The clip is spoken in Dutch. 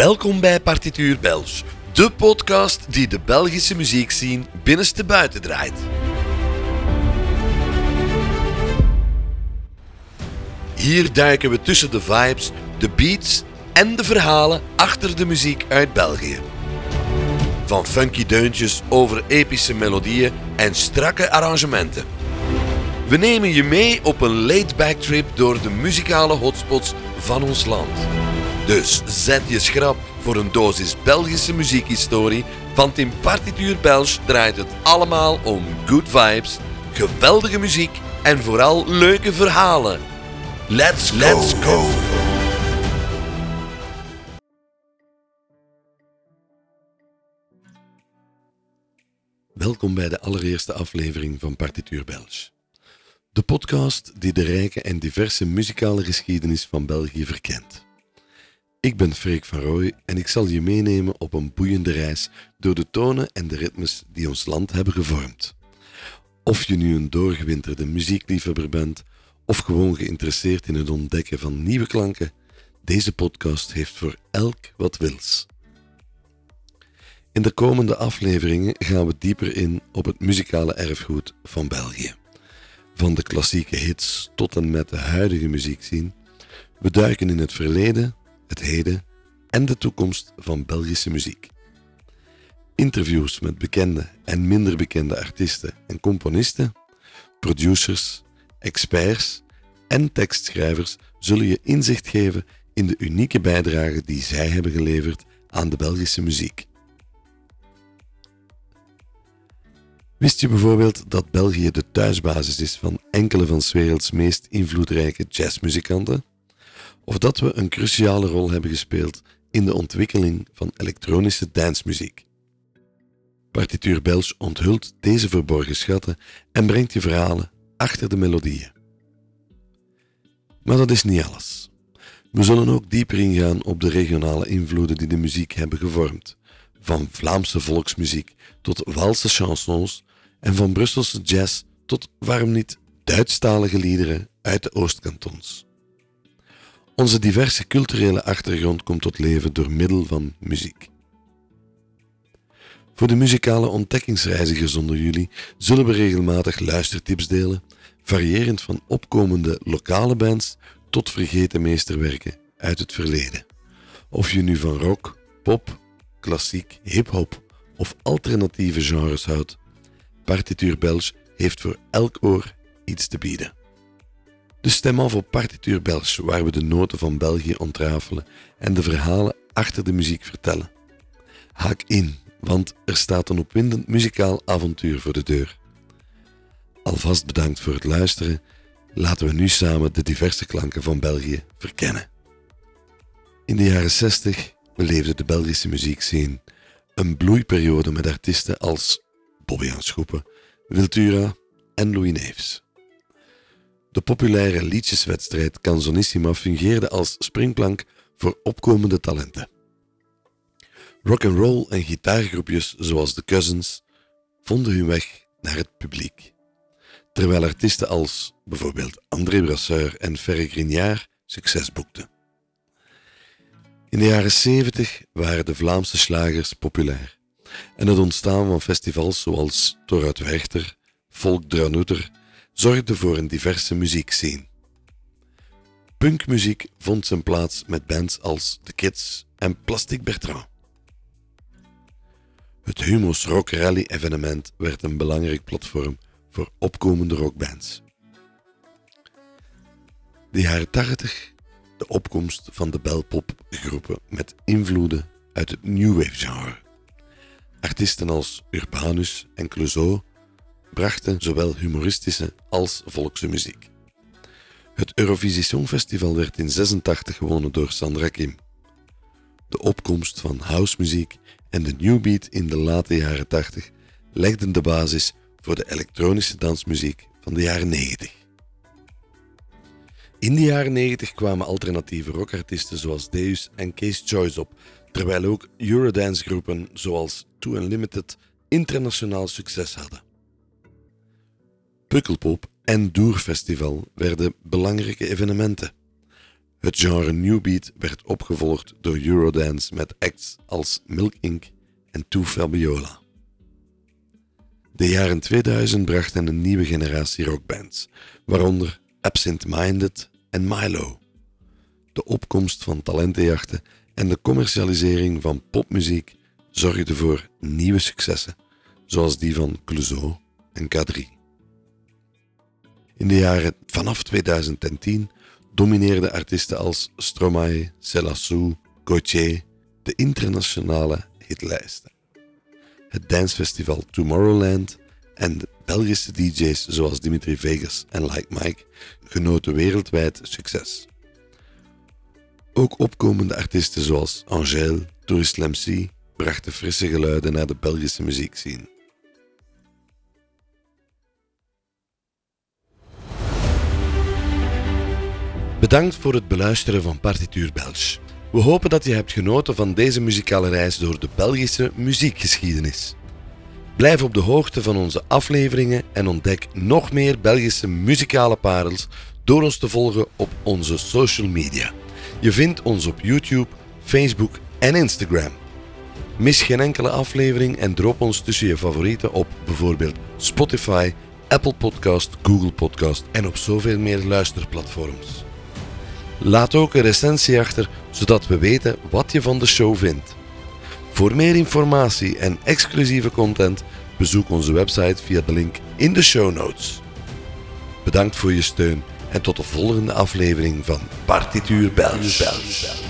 Welkom bij Partituur Belge, de podcast die de Belgische muziekscene binnenste buiten draait. Hier duiken we tussen de vibes, de beats en de verhalen achter de muziek uit België. Van funky deuntjes over epische melodieën en strakke arrangementen. We nemen je mee op een laid-back trip door de muzikale hotspots van ons land. Dus zet je schrap voor een dosis Belgische muziekhistorie, want in Partituur Belge draait het allemaal om good vibes, geweldige muziek en vooral leuke verhalen. Let's, let's go. Welkom bij de allereerste aflevering van Partituur Belge. De podcast die de rijke en diverse muzikale geschiedenis van België verkent. Ik ben Freek van Rooij en ik zal je meenemen op een boeiende reis door de tonen en de ritmes die ons land hebben gevormd. Of je nu een doorgewinterde muziekliefhebber bent of gewoon geïnteresseerd in het ontdekken van nieuwe klanken, deze podcast heeft voor elk wat wils. In de komende afleveringen gaan we dieper in op het muzikale erfgoed van België. Van de klassieke hits tot en met de huidige muziekscene. We duiken in het verleden, het heden en de toekomst van Belgische muziek. Interviews met bekende en minder bekende artiesten en componisten, producers, experts en tekstschrijvers zullen je inzicht geven in de unieke bijdrage die zij hebben geleverd aan de Belgische muziek. Wist je bijvoorbeeld dat België de thuisbasis is van enkele van 's werelds meest invloedrijke jazzmuzikanten? Of dat we een cruciale rol hebben gespeeld in de ontwikkeling van elektronische dansmuziek? Partituur Belge onthult deze verborgen schatten en brengt je verhalen achter de melodieën. Maar dat is niet alles. We zullen ook dieper ingaan op de regionale invloeden die de muziek hebben gevormd. Van Vlaamse volksmuziek tot Walse chansons en van Brusselse jazz tot, waarom niet, Duitsstalige liederen uit de Oostkantons. Onze diverse culturele achtergrond komt tot leven door middel van muziek. Voor de muzikale ontdekkingsreizigers onder jullie zullen we regelmatig luistertips delen, variërend van opkomende lokale bands tot vergeten meesterwerken uit het verleden. Of je nu van rock, pop, klassiek, hip-hop of alternatieve genres houdt, Partituur Belge heeft voor elk oor iets te bieden. Dus stem op Partituur Belge, waar we de noten van België ontrafelen en de verhalen achter de muziek vertellen. Haak in, want er staat een opwindend muzikaal avontuur voor de deur. Alvast bedankt voor het luisteren. Laten we nu samen de diverse klanken van België verkennen. In de jaren 60 beleefde de Belgische muziekscene een bloeiperiode met artiesten als Bobby Aanschoepen, Wiltura en Louis Neefs. De populaire liedjeswedstrijd Canzonissima fungeerde als springplank voor opkomende talenten. Rock and roll en gitaargroepjes zoals de Cousins vonden hun weg naar het publiek, terwijl artiesten als bijvoorbeeld André Brasseur en Ferre Grignard succes boekten. In de jaren 70 waren de Vlaamse slagers populair en het ontstaan van festivals zoals Toruit Werchter, Volk zorgde voor een diverse muziekscene. Punkmuziek vond zijn plaats met bands als The Kids en Plastic Bertrand. Het Humo's Rock Rally evenement werd een belangrijk platform voor opkomende rockbands. De jaren 80, de opkomst van de belpopgroepen met invloeden uit het new wave genre. Artiesten als Urbanus en Clouseau brachten zowel humoristische als volkse muziek. Het Eurovisie Songfestival werd in 86 gewonnen door Sandra Kim. De opkomst van housemuziek en de new beat in de late jaren 80 legden de basis voor de elektronische dansmuziek van de jaren 90. In de jaren 90 kwamen alternatieve rockartiesten zoals Deus en Case Choice op, terwijl ook Eurodance-groepen zoals Too Unlimited internationaal succes hadden. Pukkelpop en Doerfestival werden belangrijke evenementen. Het genre New Beat werd opgevolgd door Eurodance met acts als Milk Inc. en Too Fabiola. De jaren 2000 brachten een nieuwe generatie rockbands, waaronder Absent Minded en Milo. De opkomst van talentenjachten en de commercialisering van popmuziek zorgden voor nieuwe successen, zoals die van Clouseau en K3. In de jaren vanaf 2010 domineerden artiesten als Stromae, Selassou, Gauthier de internationale hitlijsten. Het dancefestival Tomorrowland en Belgische DJ's zoals Dimitri Vegas en Like Mike genoten wereldwijd succes. Ook opkomende artiesten zoals Angèle, Tourist MC brachten frisse geluiden naar de Belgische muziekscene. Bedankt voor het beluisteren van Partituur Belge. We hopen dat je hebt genoten van deze muzikale reis door de Belgische muziekgeschiedenis. Blijf op de hoogte van onze afleveringen en ontdek nog meer Belgische muzikale parels door ons te volgen op onze social media. Je vindt ons op YouTube, Facebook en Instagram. Mis geen enkele aflevering en drop ons tussen je favorieten op bijvoorbeeld Spotify, Apple Podcast, Google Podcast en op zoveel meer luisterplatforms. Laat ook een recensie achter, zodat we weten wat je van de show vindt. Voor meer informatie en exclusieve content bezoek onze website via de link in de show notes. Bedankt voor je steun en tot de volgende aflevering van Partituur Belgisch.